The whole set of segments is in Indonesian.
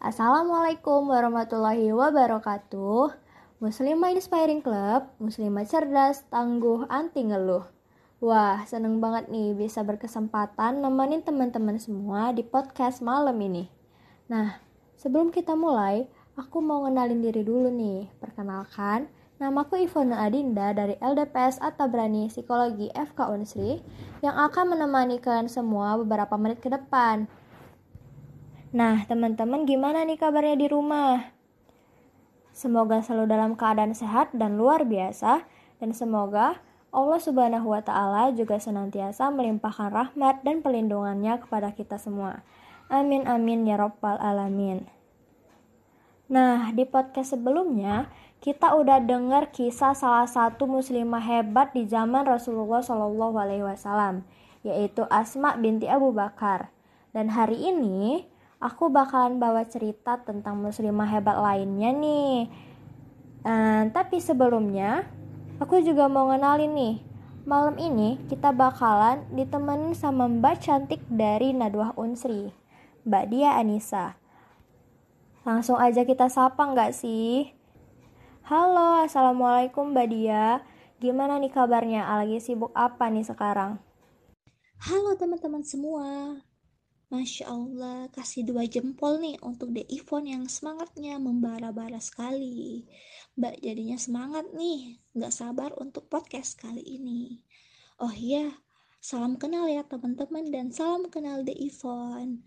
Assalamualaikum warahmatullahi wabarakatuh. Muslimah Inspiring Club, muslimah cerdas, tangguh, anti ngeluh. Wah, seneng banget nih bisa berkesempatan nemenin teman-teman semua di podcast malam ini. Nah, sebelum kita mulai, aku mau ngenalin diri dulu nih. Perkenalkan, namaku Ivona Adinda dari LDPS Atabrani Psikologi FK Unsri yang akan menemani kalian semua beberapa menit ke depan. Nah, teman-teman gimana nih kabarnya di rumah? Semoga selalu dalam keadaan sehat dan luar biasa dan semoga Allah Subhanahu wa taala juga senantiasa melimpahkan rahmat dan perlindungannya kepada kita semua. Amin amin ya rabbal alamin. Nah, di podcast sebelumnya kita udah dengar kisah salah satu muslimah hebat di zaman Rasulullah Shallallahu alaihi wasallam, yaitu Asma binti Abu Bakar. Dan hari ini aku bakalan bawa cerita tentang muslimah hebat lainnya nih. Uh, tapi sebelumnya, aku juga mau ngenalin nih. Malam ini kita bakalan ditemenin sama mbak cantik dari Nadwah Unsri, Mbak Dia Anissa. Langsung aja kita sapa nggak sih? Halo, Assalamualaikum Mbak Dia. Gimana nih kabarnya? Lagi sibuk apa nih sekarang? Halo teman-teman semua. Masya Allah, kasih dua jempol nih untuk The Ivon yang semangatnya membara-bara sekali. Mbak jadinya semangat nih, gak sabar untuk podcast kali ini. Oh iya, salam kenal ya teman-teman dan salam kenal The Ivon.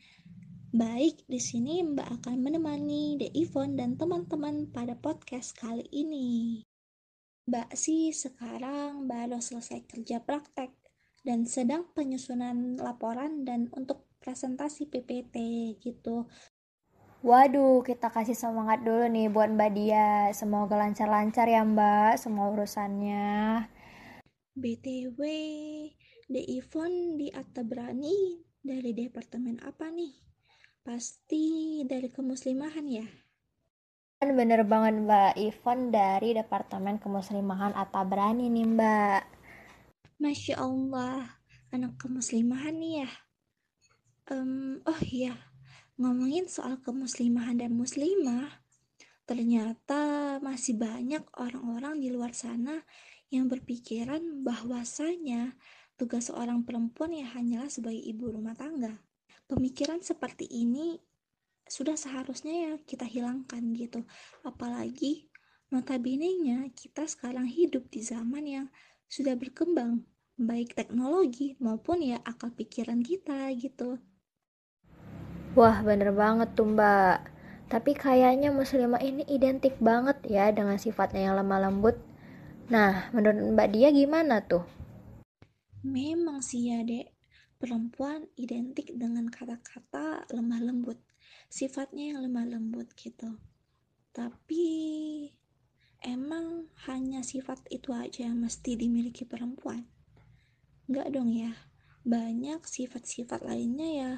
Baik, di sini Mbak akan menemani The Ivon dan teman-teman pada podcast kali ini. Mbak sih sekarang baru selesai kerja praktek dan sedang penyusunan laporan dan untuk presentasi PPT gitu. Waduh, kita kasih semangat dulu nih buat Mbak Dia. Semoga lancar-lancar ya Mbak, semua urusannya. BTW, The Ivon di Atabrani dari departemen apa nih? Pasti dari kemuslimahan ya? Kan bener banget Mbak, Ivon dari Departemen Kemuslimahan Atabrani nih Mbak. Masya Allah, anak kemuslimahan nih ya um, oh iya ngomongin soal kemuslimahan dan muslimah ternyata masih banyak orang-orang di luar sana yang berpikiran bahwasanya tugas seorang perempuan ya hanyalah sebagai ibu rumah tangga. Pemikiran seperti ini sudah seharusnya ya kita hilangkan gitu. Apalagi notabene-nya kita sekarang hidup di zaman yang sudah berkembang baik teknologi maupun ya akal pikiran kita gitu Wah, bener banget tuh mbak. Tapi kayaknya muslimah ini identik banget ya dengan sifatnya yang lemah lembut. Nah, menurut mbak dia gimana tuh? Memang sih ya dek, perempuan identik dengan kata-kata lemah lembut. Sifatnya yang lemah lembut gitu. Tapi emang hanya sifat itu aja yang mesti dimiliki perempuan? Enggak dong ya, banyak sifat-sifat lainnya ya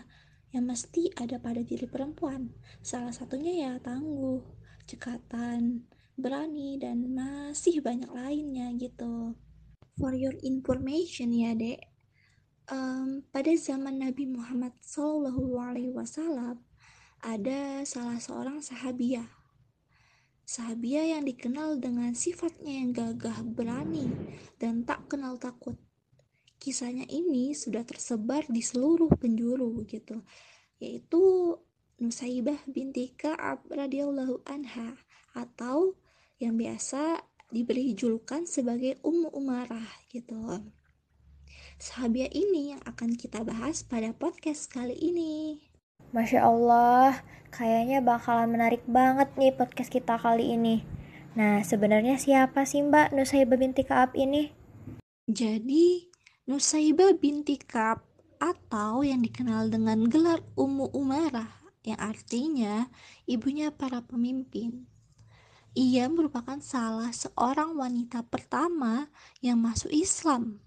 yang mesti ada pada diri perempuan. Salah satunya ya tangguh, cekatan, berani, dan masih banyak lainnya gitu. For your information ya dek, um, pada zaman Nabi Muhammad SAW ada salah seorang sahabiah. Sahabiah yang dikenal dengan sifatnya yang gagah berani dan tak kenal takut kisahnya ini sudah tersebar di seluruh penjuru gitu yaitu Nusaibah binti Ka'ab radhiyallahu anha atau yang biasa diberi julukan sebagai Ummu Umarah gitu. Sahabiah ini yang akan kita bahas pada podcast kali ini. Masya Allah, kayaknya bakalan menarik banget nih podcast kita kali ini. Nah, sebenarnya siapa sih Mbak Nusaibah binti Ka'ab ini? Jadi, Nusaibah binti Ka'ab atau yang dikenal dengan gelar Ummu Umarah yang artinya ibunya para pemimpin. Ia merupakan salah seorang wanita pertama yang masuk Islam.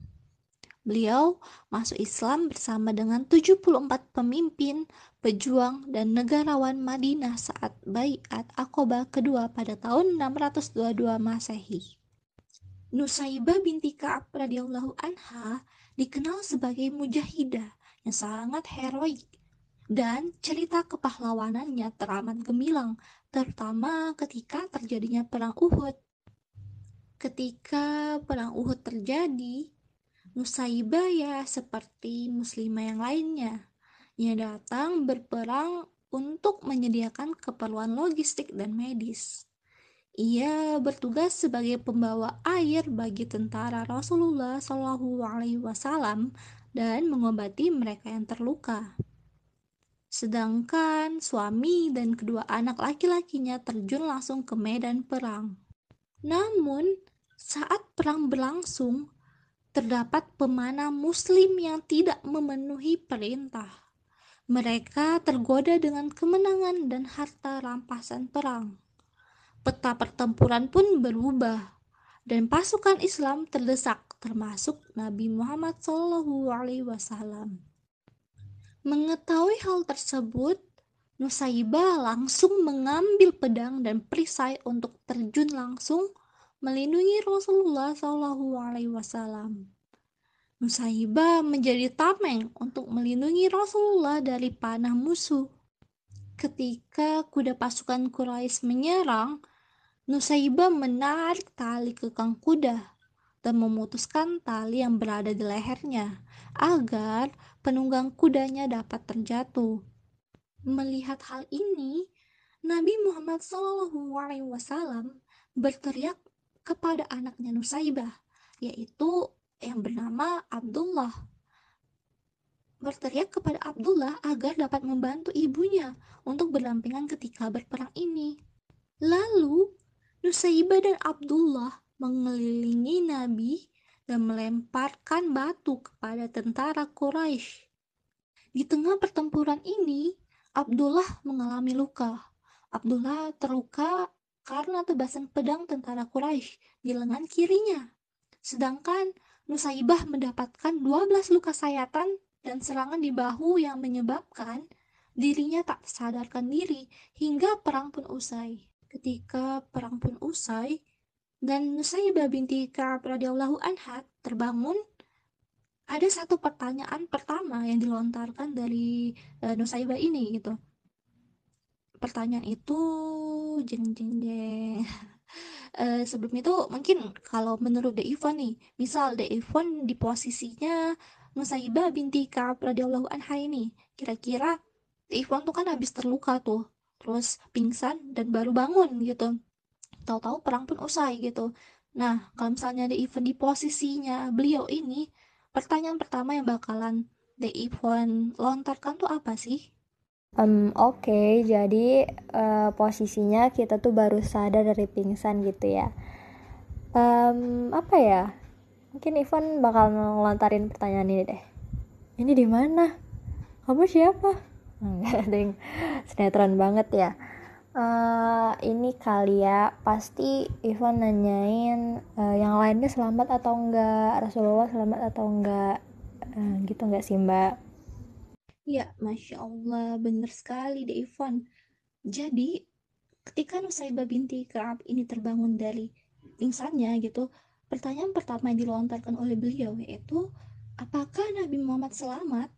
Beliau masuk Islam bersama dengan 74 pemimpin, pejuang, dan negarawan Madinah saat Bayat Aqobah kedua pada tahun 622 Masehi. Nusaibah binti Ka'ab radhiyallahu anha dikenal sebagai mujahidah yang sangat heroik. dan cerita kepahlawanannya teramat gemilang, terutama ketika terjadinya Perang Uhud. Ketika Perang Uhud terjadi, Nusaibah ya seperti muslimah yang lainnya, yang datang berperang untuk menyediakan keperluan logistik dan medis. Ia bertugas sebagai pembawa air bagi tentara Rasulullah Shallallahu Alaihi Wasallam dan mengobati mereka yang terluka. Sedangkan suami dan kedua anak laki-lakinya terjun langsung ke medan perang. Namun, saat perang berlangsung, terdapat pemanah muslim yang tidak memenuhi perintah. Mereka tergoda dengan kemenangan dan harta rampasan perang. Peta pertempuran pun berubah dan pasukan Islam terdesak termasuk Nabi Muhammad SAW. Mengetahui hal tersebut, Nusaibah langsung mengambil pedang dan perisai untuk terjun langsung melindungi Rasulullah Shallallahu Alaihi menjadi tameng untuk melindungi Rasulullah dari panah musuh. Ketika kuda pasukan Quraisy menyerang, Nusaibah menarik tali kekang kuda dan memutuskan tali yang berada di lehernya agar penunggang kudanya dapat terjatuh. Melihat hal ini, Nabi Muhammad SAW berteriak kepada anaknya Nusaibah, yaitu yang bernama Abdullah. Berteriak kepada Abdullah agar dapat membantu ibunya untuk berdampingan ketika berperang ini. Lalu, Nusaibah dan Abdullah mengelilingi Nabi dan melemparkan batu kepada tentara Quraisy. Di tengah pertempuran ini, Abdullah mengalami luka. Abdullah terluka karena tebasan pedang tentara Quraisy di lengan kirinya. Sedangkan Nusaibah mendapatkan 12 luka sayatan dan serangan di bahu yang menyebabkan dirinya tak sadarkan diri hingga perang pun usai. Ketika perang pun usai, dan Nusaibah binti Ka'ab radhiyallahu anha terbangun ada satu pertanyaan pertama yang dilontarkan dari uh, Nusaibah ini gitu. Pertanyaan itu jeng jeng jeng. Uh, sebelum itu mungkin kalau menurut De Ivon nih, misal De Ivon di posisinya Nusaibah binti Ka'ab radhiyallahu anha ini, kira-kira De Ivon tuh kan habis terluka tuh, terus pingsan dan baru bangun gitu tahu-tahu perang pun usai gitu. Nah, kalau misalnya The Event di posisinya beliau ini, pertanyaan pertama yang bakalan The Event lontarkan tuh apa sih? Um, Oke, okay. jadi uh, posisinya kita tuh baru sadar dari pingsan gitu ya. Um, apa ya? Mungkin Ivan bakal ngelontarin pertanyaan ini deh. Ini di mana? Kamu siapa? Enggak, ding. Sinetron banget ya. Uh, ini kali ya pasti Ivan nanyain uh, yang lainnya selamat atau enggak Rasulullah selamat atau enggak uh, gitu enggak sih mbak? Ya masya Allah bener sekali deh Ivan. Jadi ketika Nusaibah binti Kaab ini terbangun dari pingsannya gitu pertanyaan pertama yang dilontarkan oleh beliau yaitu apakah Nabi Muhammad selamat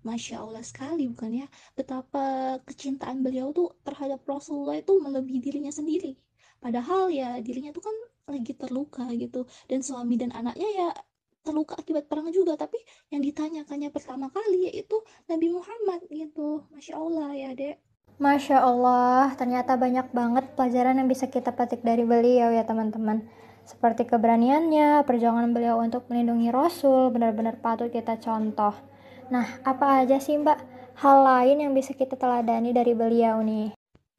Masya Allah sekali bukan ya? Betapa kecintaan beliau tuh terhadap Rasulullah itu melebihi dirinya sendiri. Padahal ya dirinya tuh kan lagi terluka gitu. Dan suami dan anaknya ya terluka akibat perang juga. Tapi yang ditanyakannya pertama kali yaitu Nabi Muhammad gitu. Masya Allah ya dek. Masya Allah ternyata banyak banget pelajaran yang bisa kita petik dari beliau ya teman-teman. Seperti keberaniannya, perjuangan beliau untuk melindungi Rasul benar-benar patut kita contoh Nah, apa aja sih Mbak hal lain yang bisa kita teladani dari beliau nih?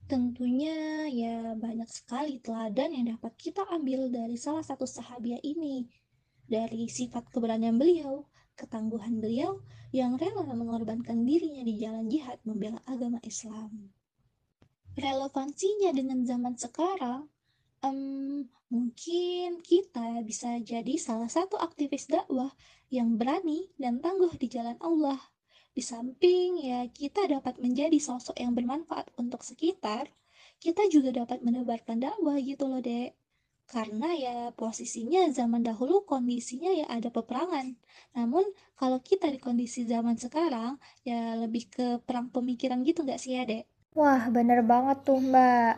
Tentunya ya banyak sekali teladan yang dapat kita ambil dari salah satu sahabiah ini. Dari sifat keberanian beliau, ketangguhan beliau yang rela mengorbankan dirinya di jalan jihad membela agama Islam. Relevansinya dengan zaman sekarang, um, mungkin kita bisa jadi salah satu aktivis dakwah yang berani dan tangguh di jalan Allah. Di samping ya kita dapat menjadi sosok yang bermanfaat untuk sekitar, kita juga dapat menebarkan dakwah gitu loh dek. karena ya posisinya zaman dahulu kondisinya ya ada peperangan. Namun kalau kita di kondisi zaman sekarang ya lebih ke perang pemikiran gitu nggak sih ya dek? Wah bener banget tuh mbak.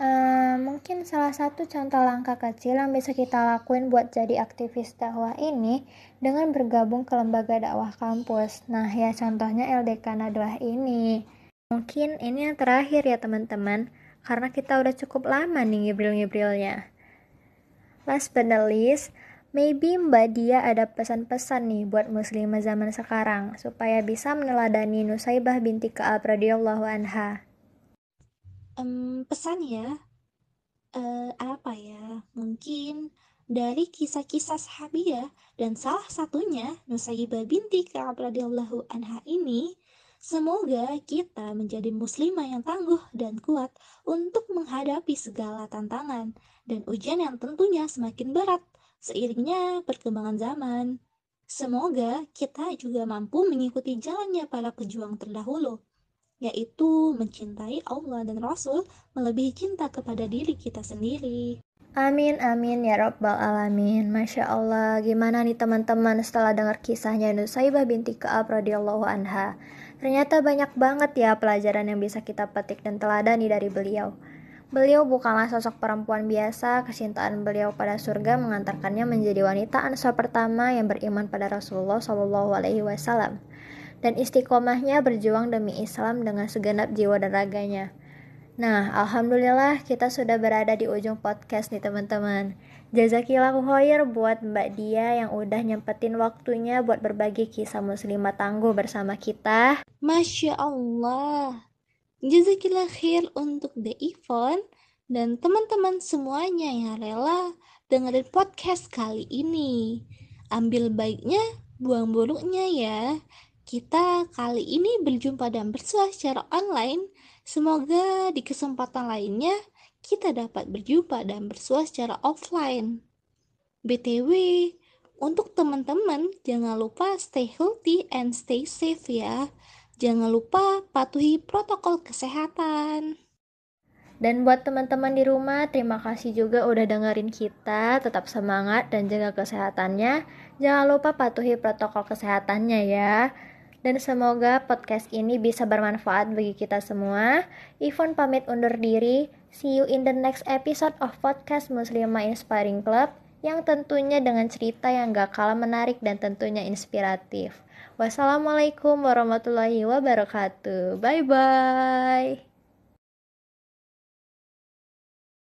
Uh, mungkin salah satu contoh langkah kecil yang bisa kita lakuin buat jadi aktivis dakwah ini dengan bergabung ke lembaga dakwah kampus. Nah ya contohnya LDK Nadwah ini. Mungkin ini yang terakhir ya teman-teman, karena kita udah cukup lama nih ngibril-ngibrilnya. Last but not least, maybe Mbak Dia ada pesan-pesan nih buat muslimah zaman sekarang supaya bisa meneladani Nusaibah binti Ka'ab radhiyallahu anha um, pesan ya uh, apa ya mungkin dari kisah-kisah sahabiah dan salah satunya Nusaybah binti Ka'ab radhiyallahu anha ini semoga kita menjadi muslimah yang tangguh dan kuat untuk menghadapi segala tantangan dan ujian yang tentunya semakin berat seiringnya perkembangan zaman. Semoga kita juga mampu mengikuti jalannya para pejuang terdahulu yaitu mencintai Allah dan Rasul melebihi cinta kepada diri kita sendiri. Amin amin ya rabbal alamin. Masya Allah, gimana nih teman-teman setelah dengar kisahnya Nusaibah binti Ka'ab radhiyallahu anha. Ternyata banyak banget ya pelajaran yang bisa kita petik dan teladani dari beliau. Beliau bukanlah sosok perempuan biasa, kecintaan beliau pada surga mengantarkannya menjadi wanita ansar pertama yang beriman pada Rasulullah Shallallahu Alaihi Wasallam dan istiqomahnya berjuang demi Islam dengan segenap jiwa dan raganya. Nah, alhamdulillah kita sudah berada di ujung podcast nih teman-teman. Jazakillah khair buat Mbak Dia yang udah nyempetin waktunya buat berbagi kisah muslimah tangguh bersama kita. Masya Allah. Jazakillah khair untuk The Ivon dan teman-teman semuanya yang rela dengerin podcast kali ini. Ambil baiknya, buang buruknya ya. Kita kali ini berjumpa dan bersua secara online. Semoga di kesempatan lainnya kita dapat berjumpa dan bersua secara offline. BTW, untuk teman-teman jangan lupa stay healthy and stay safe ya. Jangan lupa patuhi protokol kesehatan. Dan buat teman-teman di rumah, terima kasih juga udah dengerin kita. Tetap semangat dan jaga kesehatannya. Jangan lupa patuhi protokol kesehatannya ya dan semoga podcast ini bisa bermanfaat bagi kita semua. Ivon pamit undur diri. See you in the next episode of podcast Muslimah Inspiring Club yang tentunya dengan cerita yang gak kalah menarik dan tentunya inspiratif. Wassalamualaikum warahmatullahi wabarakatuh. Bye bye.